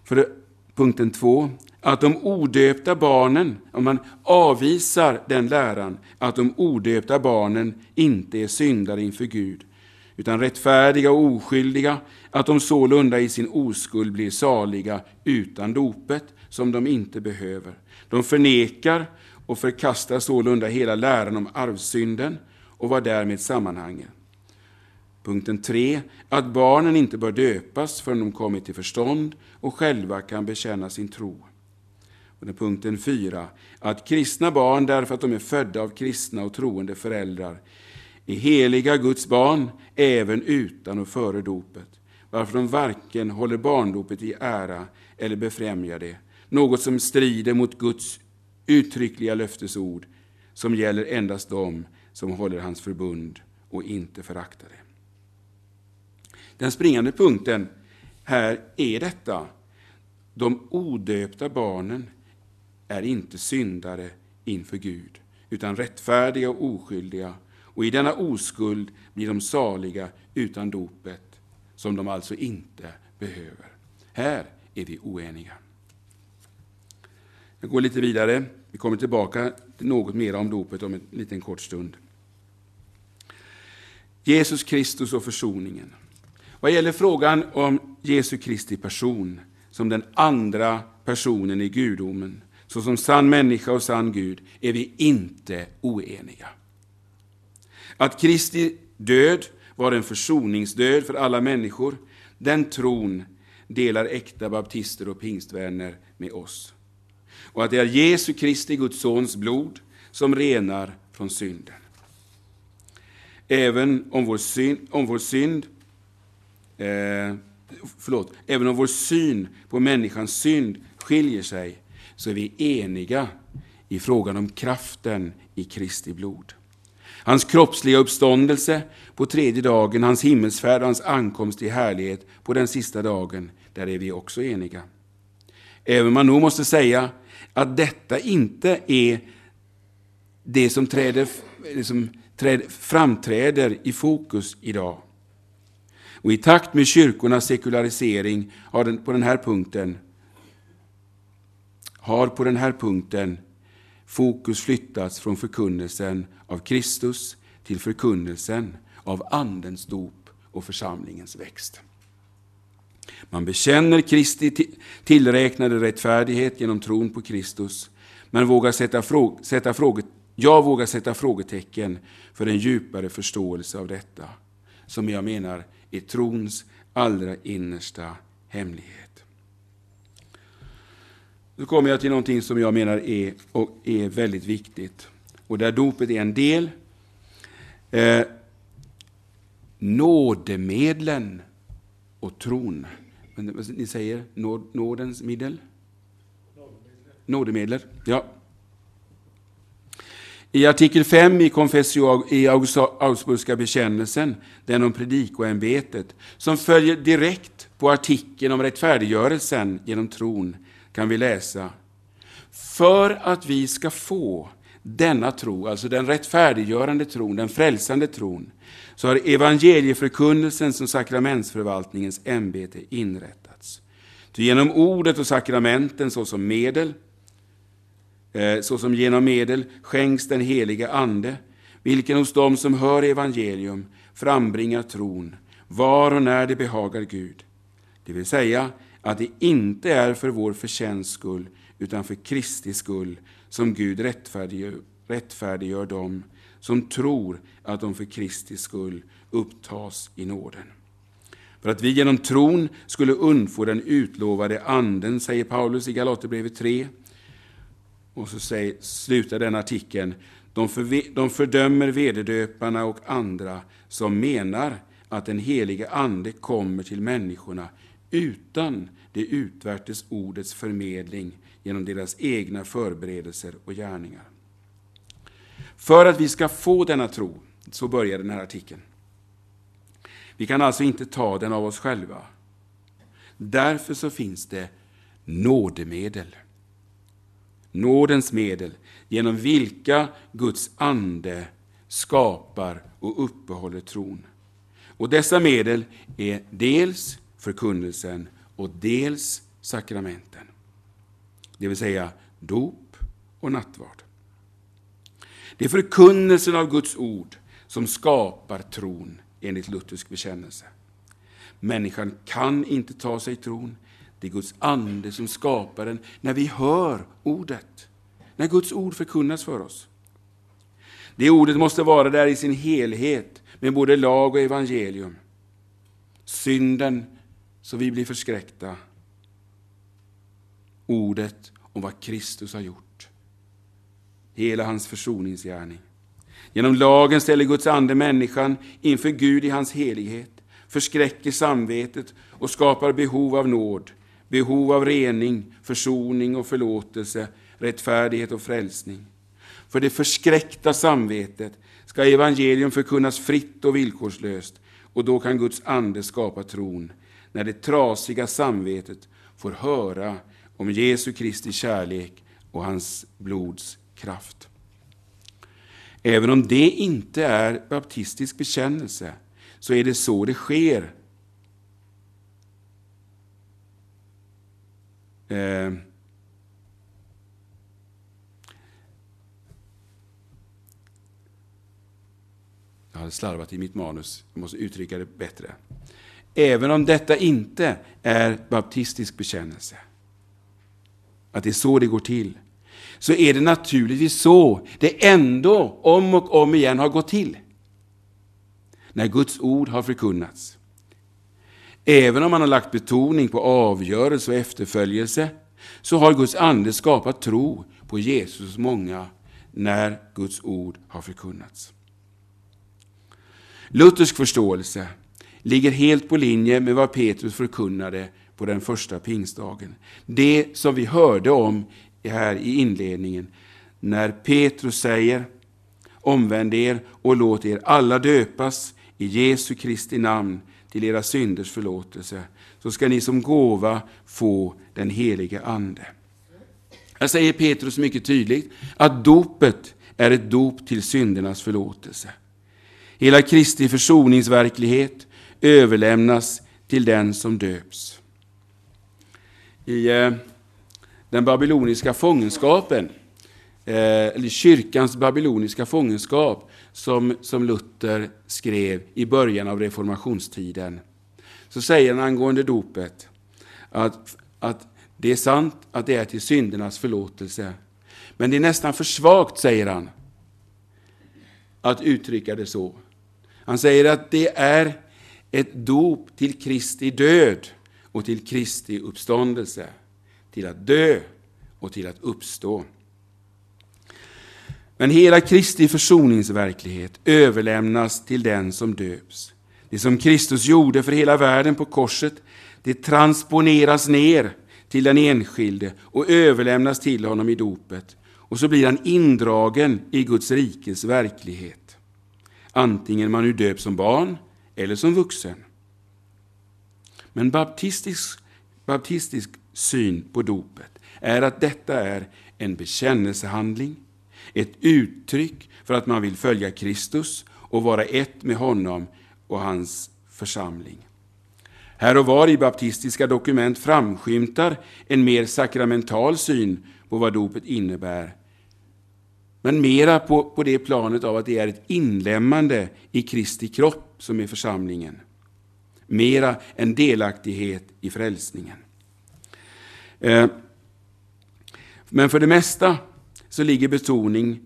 För punkten två, att de odöpta barnen, om man avvisar den läran, att de odöpta barnen inte är syndare inför Gud, utan rättfärdiga och oskyldiga, att de sålunda i sin oskuld blir saliga utan dopet, som de inte behöver. De förnekar och förkastar sålunda hela läran om arvsynden och vad därmed sammanhänger. Punkten 3. Att barnen inte bör döpas förrän de kommit till förstånd och själva kan bekänna sin tro. Och punkten 4. Att kristna barn, därför att de är födda av kristna och troende föräldrar, är heliga Guds barn även utan och före dopet, varför de varken håller barndopet i ära eller befrämjar det, något som strider mot Guds uttryckliga löftesord, som gäller endast dem som håller hans förbund och inte föraktar det. Den springande punkten här är detta. De odöpta barnen är inte syndare inför Gud, utan rättfärdiga och oskyldiga. Och i denna oskuld blir de saliga utan dopet, som de alltså inte behöver. Här är vi oeniga. Jag går lite vidare. Vi kommer tillbaka till något mer om dopet om en liten kort stund. Jesus Kristus och försoningen. Vad gäller frågan om Jesu Kristi person som den andra personen i gudomen, såsom sann människa och sann Gud, är vi inte oeniga. Att Kristi död var en försoningsdöd för alla människor, den tron delar äkta baptister och pingstvänner med oss. Och att det är Jesu Kristi, Guds sons blod, som renar från synden. Även om vår syn, om vår synd eh, förlåt, även om vår syn på människans synd skiljer sig, så är vi eniga i frågan om kraften i Kristi blod. Hans kroppsliga uppståndelse på tredje dagen, hans himmelsfärd och hans ankomst i härlighet på den sista dagen, där är vi också eniga. Även om man nog måste säga att detta inte är det som, träder, det som liksom träder, framträder i fokus idag. Och i takt med kyrkornas sekularisering har den, på den här punkten har på den här punkten fokus flyttats från förkunnelsen av Kristus till förkunnelsen av Andens dop och församlingens växt. Man bekänner Kristi tillräknade rättfärdighet genom tron på Kristus, men vågar sätta fråg sätta fråget jag vågar sätta frågetecken för en djupare förståelse av detta, som jag menar är trons allra innersta hemlighet. Nu kommer jag till någonting som jag menar är, och är väldigt viktigt, och där dopet är en del. Eh, nådemedlen och tron. Ni säger nådens medel? Nådemedel. Ja. I artikel 5 i Confessio i Augsburgska bekännelsen, den om predikoämbetet, som följer direkt på artikeln om rättfärdiggörelsen genom tron, kan vi läsa För att vi ska få denna tro, alltså den rättfärdiggörande tron, den frälsande tron, så har evangelieförkunnelsen som sakramentsförvaltningens ämbete inrättats. Ty genom ordet och sakramenten såsom medel eh, såsom genom medel skänks den helige Ande, vilken hos dem som hör evangelium frambringar tron, var och när det behagar Gud. Det vill säga att det inte är för vår förtjänst skull, utan för Kristi skull, som Gud rättfärdiggör, rättfärdiggör dem som tror att de för Kristi skull upptas i nåden. För att vi genom tron skulle undfå den utlovade anden, säger Paulus i Galaterbrevet 3, och så säger, slutar den artikeln. De, för, de fördömer vederdöparna och andra som menar att den helige Ande kommer till människorna utan det utvärtes ordets förmedling genom deras egna förberedelser och gärningar. För att vi ska få denna tro, så börjar den här artikeln. Vi kan alltså inte ta den av oss själva. Därför så finns det nådemedel nådens medel, genom vilka Guds ande skapar och uppehåller tron. Och dessa medel är dels förkunnelsen och dels sakramenten. Det vill säga dop och nattvard. Det är förkunnelsen av Guds ord som skapar tron enligt luthersk bekännelse. Människan kan inte ta sig tron det är Guds ande som skapar den när vi hör ordet. när Guds ord förkunnas för oss. Det ordet måste vara där i sin helhet, med både lag och evangelium. Synden, så vi blir förskräckta. Ordet om vad Kristus har gjort. Hela hans försoningsgärning. Genom lagen ställer Guds ande människan inför Gud i hans helighet, förskräcker samvetet och skapar behov av nåd, behov av rening, försoning och förlåtelse, rättfärdighet och frälsning. För det förskräckta samvetet ska evangelium förkunnas fritt och villkorslöst och då kan Guds ande skapa tron, när det trasiga samvetet får höra om Jesu Kristi kärlek och hans blods kraft. Även om det inte är baptistisk bekännelse, så är det så det sker. Eh, Jag hade slarvat i mitt manus, jag måste uttrycka det bättre. Även om detta inte är baptistisk bekännelse, att det är så det går till, så är det naturligtvis så det ändå om och om igen har gått till. När Guds ord har förkunnats. Även om man har lagt betoning på avgörelse och efterföljelse, så har Guds ande skapat tro på Jesus många när Guds ord har förkunnats. Luthersk förståelse ligger helt på linje med vad Petrus förkunnade på den första pingstdagen. Det som vi hörde om här i inledningen, när Petrus säger Omvänd er och låt er alla döpas i Jesu Kristi namn till era synders förlåtelse, så ska ni som gåva få den helige Ande. Här säger Petrus mycket tydligt att dopet är ett dop till syndernas förlåtelse. Hela Kristi försoningsverklighet överlämnas till den som döps. I eh, den babyloniska fångenskapen, eh, eller kyrkans babyloniska fångenskap, som, som Luther skrev i början av reformationstiden, så säger han angående dopet att, att det är sant att det är till syndernas förlåtelse. Men det är nästan för svagt, säger han, att uttrycka det så. Han säger att det är ett dop till Kristi död och till Kristi uppståndelse. Till att dö och till att uppstå. Men hela Kristi försoningsverklighet överlämnas till den som döps. Det som Kristus gjorde för hela världen på korset, det transponeras ner till den enskilde och överlämnas till honom i dopet. Och så blir han indragen i Guds rikes verklighet antingen man nu döps som barn eller som vuxen. Men baptistisk, baptistisk syn på dopet är att detta är en bekännelsehandling, ett uttryck för att man vill följa Kristus och vara ett med honom och hans församling. Här och var i baptistiska dokument framskymtar en mer sakramental syn på vad dopet innebär men mera på, på det planet av att det är ett inlämmande i Kristi kropp som i församlingen. Mera än delaktighet i frälsningen. Eh, men för det mesta så ligger betoning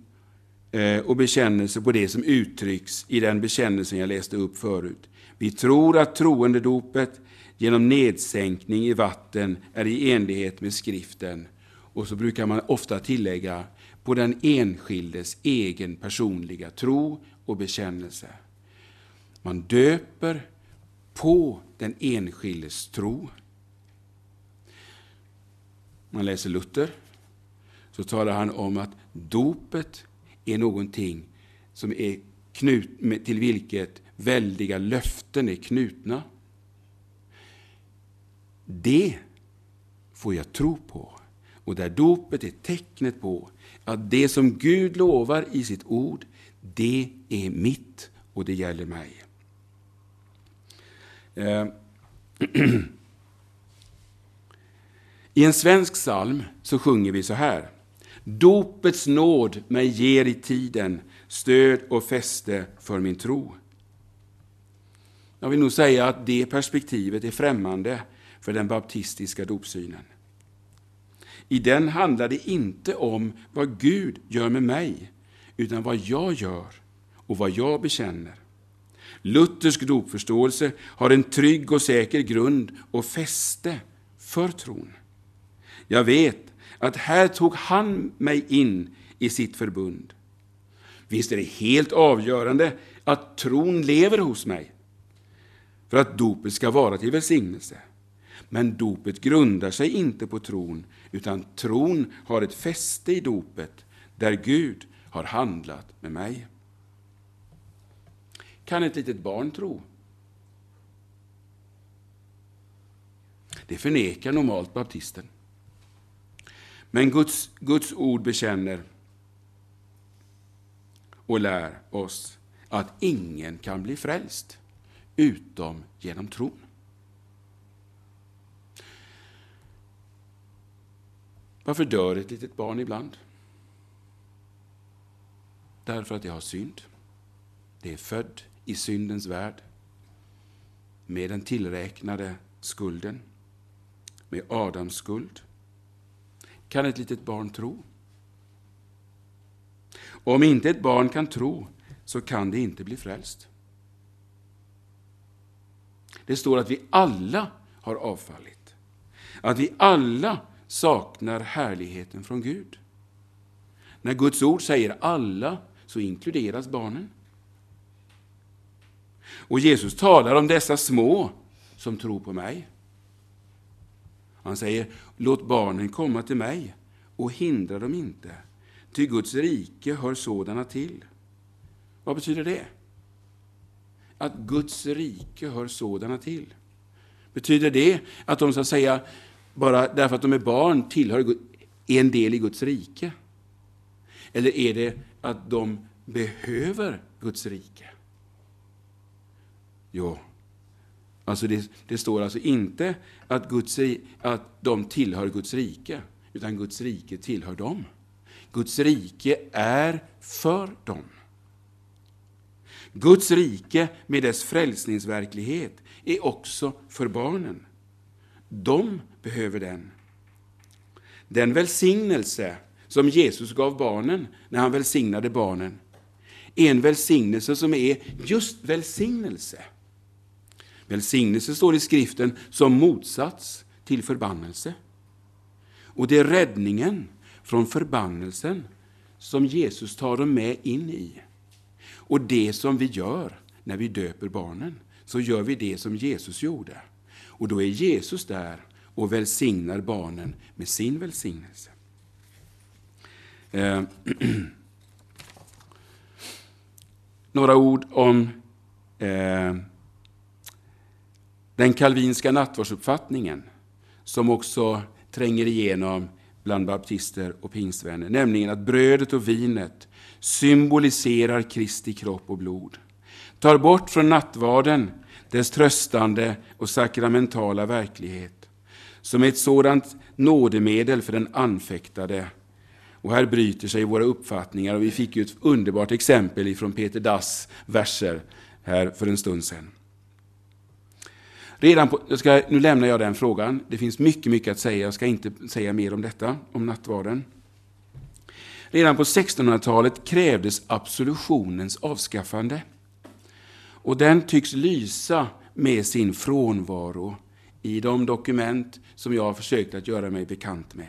eh, och bekännelse på det som uttrycks i den bekännelsen jag läste upp förut. Vi tror att troendedopet genom nedsänkning i vatten är i enlighet med skriften. Och så brukar man ofta tillägga på den enskildes egen personliga tro och bekännelse. Man döper på den enskildes tro. Man läser Luther, så talar han om att dopet är någonting som är knut, till vilket väldiga löften är knutna. Det får jag tro på. Och där dopet är tecknet på att det som Gud lovar i sitt ord, det är mitt och det gäller mig. Eh, I en svensk psalm så sjunger vi så här. Dopets nåd mig ger i tiden stöd och fäste för min tro. Jag vill nog säga att det perspektivet är främmande för den baptistiska dopsynen. I den handlar det inte om vad Gud gör med mig, utan vad jag gör och vad jag bekänner. Luthersk dopförståelse har en trygg och säker grund och fäste för tron. Jag vet att här tog han mig in i sitt förbund. Visst är det helt avgörande att tron lever hos mig för att dopet ska vara till välsignelse. Men dopet grundar sig inte på tron, utan tron har ett fäste i dopet där Gud har handlat med mig. Kan ett litet barn tro? Det förnekar normalt baptisten. Men Guds, Guds ord bekänner och lär oss att ingen kan bli frälst utom genom tron. Varför dör ett litet barn ibland? Därför att det har synd. Det är född i syndens värld med den tillräknade skulden, med Adams skuld. Kan ett litet barn tro? Om inte ett barn kan tro så kan det inte bli frälst. Det står att vi alla har avfallit. Att vi alla saknar härligheten från Gud. När Guds ord säger alla så inkluderas barnen. Och Jesus talar om dessa små som tror på mig. Han säger, låt barnen komma till mig och hindra dem inte, ty Guds rike hör sådana till. Vad betyder det? Att Guds rike hör sådana till. Betyder det att de så att säga, bara därför att de är barn, tillhör är en del i Guds rike? Eller är det att de behöver Guds rike? Jo, alltså det, det, står alltså inte att, Guds, att de tillhör Guds rike, utan Guds rike tillhör dem. Guds rike är för dem. Guds rike med dess frälsningsverklighet är också för barnen. De behöver den. Den välsignelse som Jesus gav barnen när han välsignade barnen är en välsignelse som är just välsignelse. Välsignelse står i skriften som motsats till förbannelse. Och det är räddningen från förbannelsen som Jesus tar dem med in i. Och det som vi gör när vi döper barnen, så gör vi det som Jesus gjorde. Och då är Jesus där och välsignar barnen med sin välsignelse. Eh, några ord om eh, den kalvinska nattvardsuppfattningen som också tränger igenom bland baptister och pingstvänner, nämligen att brödet och vinet symboliserar Kristi kropp och blod. Tar bort från nattvarden dess tröstande och sakramentala verklighet, som är ett sådant nådemedel för den anfäktade. Och här bryter sig våra uppfattningar och vi fick ju ett underbart exempel från Peter Dass verser här för en stund sedan. Redan på, jag ska, nu lämnar jag den frågan. Det finns mycket, mycket att säga. Jag ska inte säga mer om detta, om nattvarden. Redan på 1600-talet krävdes absolutionens avskaffande. Och den tycks lysa med sin frånvaro i de dokument som jag har försökt att göra mig bekant med.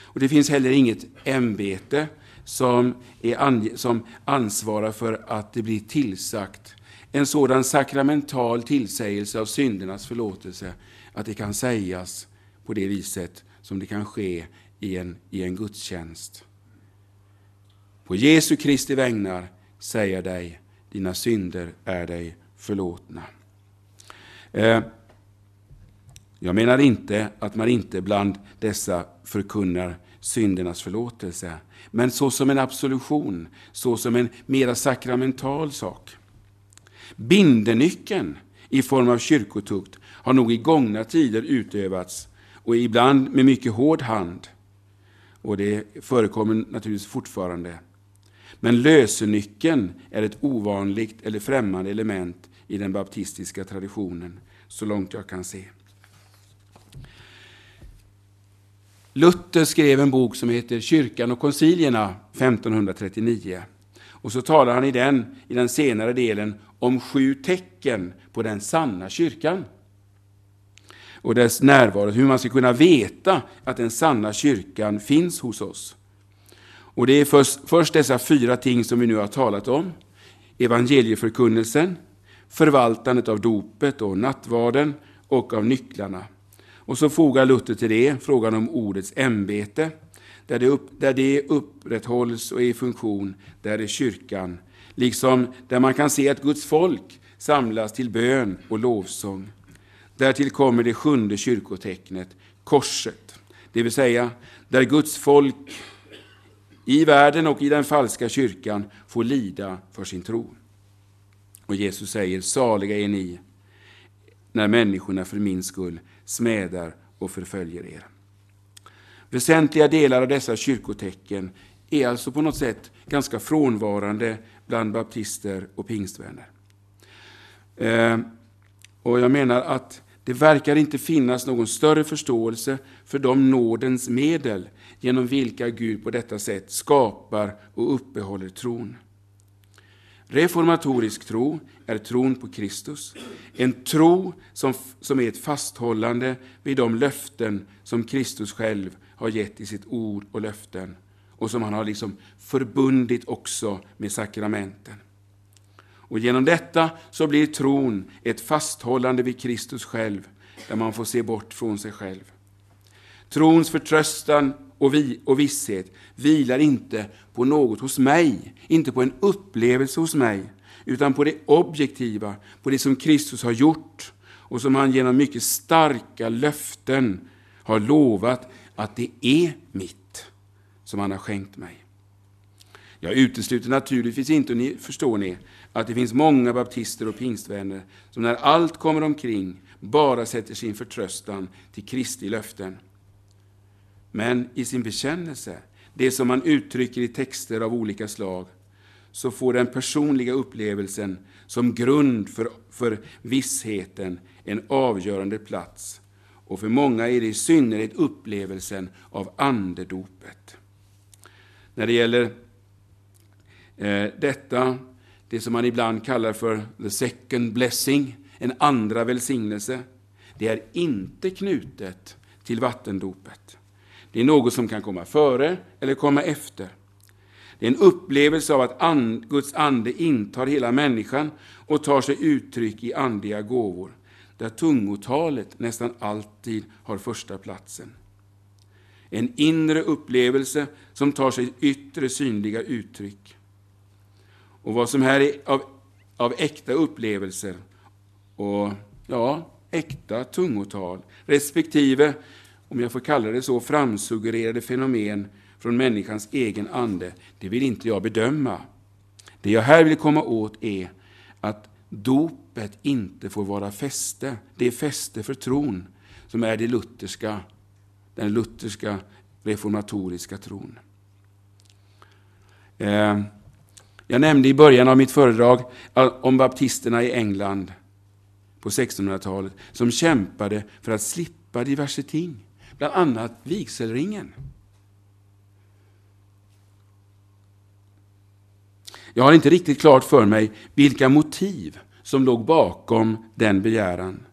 Och Det finns heller inget ämbete som, är som ansvarar för att det blir tillsagt en sådan sakramental tillsägelse av syndernas förlåtelse att det kan sägas på det viset som det kan ske i en, i en gudstjänst. På Jesu Kristi vägnar säger jag dig, dina synder är dig förlåtna. Eh, jag menar inte att man inte bland dessa förkunnar syndernas förlåtelse, men så som en absolution, så som en mera sakramental sak. Bindenyckeln i form av kyrkotukt har nog i gångna tider utövats och ibland med mycket hård hand. Och det förekommer naturligtvis fortfarande. Men lösenyckeln är ett ovanligt eller främmande element i den baptistiska traditionen, så långt jag kan se. Luther skrev en bok som heter Kyrkan och koncilierna 1539. Och så talar han i den, i den senare delen om sju tecken på den sanna kyrkan och dess närvaro, hur man ska kunna veta att den sanna kyrkan finns hos oss. Och det är först, först dessa fyra ting som vi nu har talat om. Evangelieförkunnelsen, förvaltandet av dopet och nattvarden och av nycklarna. Och så fogar Luther till det frågan om ordets ämbete. Där det, upp, där det upprätthålls och är i funktion, där är kyrkan. Liksom där man kan se att Guds folk samlas till bön och lovsång. Därtill kommer det sjunde kyrkotecknet, korset. Det vill säga, där Guds folk i världen och i den falska kyrkan får lida för sin tro. Och Jesus säger, saliga är ni när människorna för min skull smädar och förföljer er. Väsentliga delar av dessa kyrkotecken är alltså på något sätt ganska frånvarande bland baptister och pingstvänner. Eh, och jag menar att det verkar inte finnas någon större förståelse för de nådens medel genom vilka Gud på detta sätt skapar och uppehåller tron. Reformatorisk tro är tron på Kristus, en tro som, som är ett fasthållande vid de löften som Kristus själv har gett i sitt ord och löften och som han har liksom förbundit också med sakramenten. Och genom detta så blir tron ett fasthållande vid Kristus själv, där man får se bort från sig själv. Trons förtröstan och, vi, och visshet vilar inte på något hos mig, inte på en upplevelse hos mig, utan på det objektiva, på det som Kristus har gjort och som han genom mycket starka löften har lovat att det är mitt, som han har skänkt mig. Jag utesluter naturligtvis inte, och ni förstår ni, att det finns många baptister och pingstvänner som när allt kommer omkring bara sätter sin förtröstan till Kristi löften. Men i sin bekännelse, det som man uttrycker i texter av olika slag, så får den personliga upplevelsen som grund för, för vissheten en avgörande plats. Och för många är det i synnerhet upplevelsen av andedopet. När det gäller eh, detta det som man ibland kallar för the second blessing, en andra välsignelse. Det är inte knutet till vattendopet. Det är något som kan komma före eller komma efter. Det är en upplevelse av att and, Guds ande intar hela människan och tar sig uttryck i andliga gåvor, där tungotalet nästan alltid har första platsen. En inre upplevelse som tar sig yttre synliga uttryck. Och vad som här är av, av äkta upplevelser och ja, äkta tungotal, respektive, om jag får kalla det så, framsuggererade fenomen från människans egen ande, det vill inte jag bedöma. Det jag här vill komma åt är att dopet inte får vara fäste. Det är fäste för tron som är det lutherska, den lutherska reformatoriska tron. Eh, jag nämnde i början av mitt föredrag om baptisterna i England på 1600-talet som kämpade för att slippa diverse ting, bland annat vigselringen. Jag har inte riktigt klart för mig vilka motiv som låg bakom den begäran.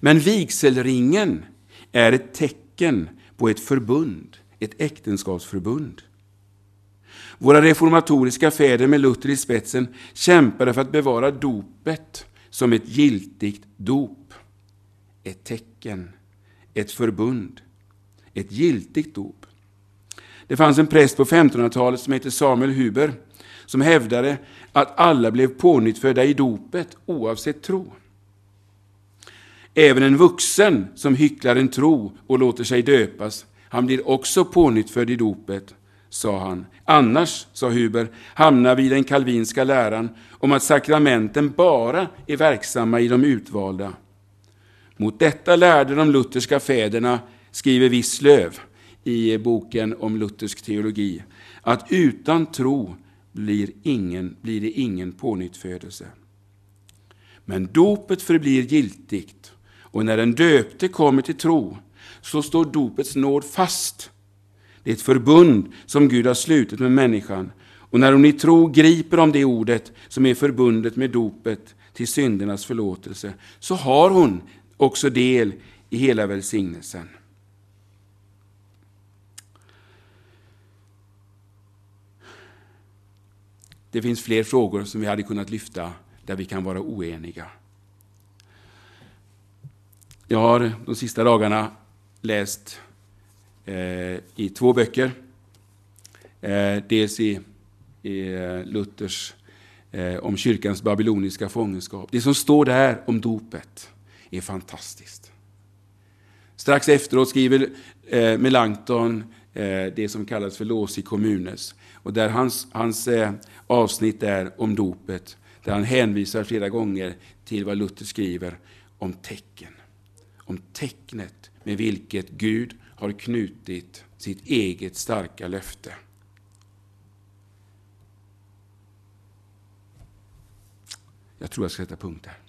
Men vigselringen är ett tecken tecken på ett förbund, ett äktenskapsförbund. Våra reformatoriska fäder med Luther i spetsen kämpade för att bevara dopet som ett giltigt dop. Ett tecken, ett förbund, ett giltigt dop. Det fanns en präst på 1500-talet som hette Samuel Huber som hävdade att alla blev pånyttfödda i dopet oavsett tro. Även en vuxen som hycklar en tro och låter sig döpas, han blir också pånyttfödd i dopet sa han. Annars, sa Huber, hamnar vi i den kalvinska läran om att sakramenten bara är verksamma i de utvalda. Mot detta lärde de lutherska fäderna, skriver Wisslöv i boken om luthersk teologi, att utan tro blir, ingen, blir det ingen pånyttfödelse. Men dopet förblir giltigt, och när den döpte kommer till tro så står dopets nåd fast. Det är ett förbund som Gud har slutit med människan. Och när hon i tro griper om det ordet som är förbundet med dopet till syndernas förlåtelse, så har hon också del i hela välsignelsen. Det finns fler frågor som vi hade kunnat lyfta där vi kan vara oeniga. Jag har de sista dagarna läst eh, i två böcker. Eh, dels i, i eh, Luthers eh, om kyrkans babyloniska fångenskap. Det som står där om dopet är fantastiskt. Strax efteråt skriver eh, Melanchthon eh, det som kallas för Lås i kommunes. Och där hans, hans eh, avsnitt är om dopet, där han hänvisar flera gånger till vad Luther skriver om tecken. Om tecknet med vilket Gud har knutit sitt eget starka löfte. Jag tror jag ska sätta punkt här.